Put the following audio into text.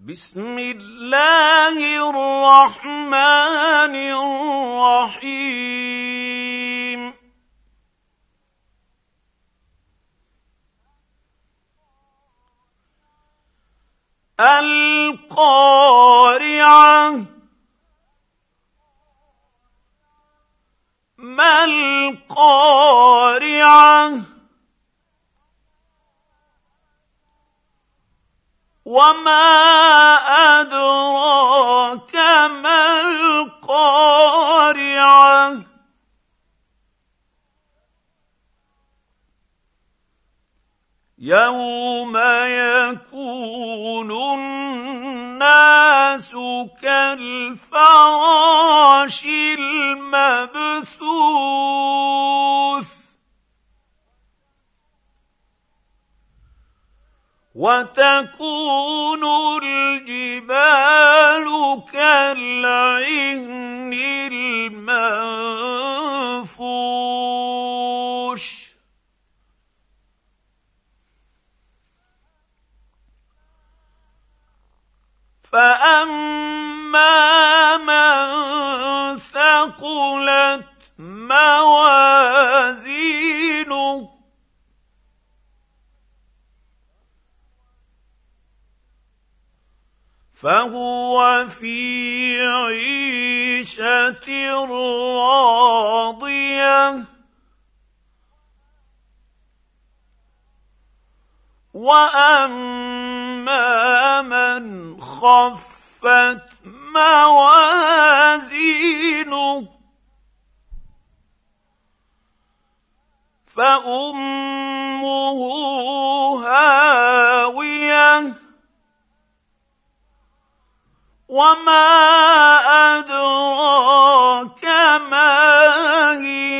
بسم الله الرحمن الرحيم. القارعة. ما القارعه وما ادراك ما القارعه يوم يكون الناس كالفراش المبثوث وتكون الجبال كالعهن المنفوش. فاما من ثقلت موازينه فهو في عيشة راضية. وأما من خفت موازينه فأمه هاويه وما ادراك ما هي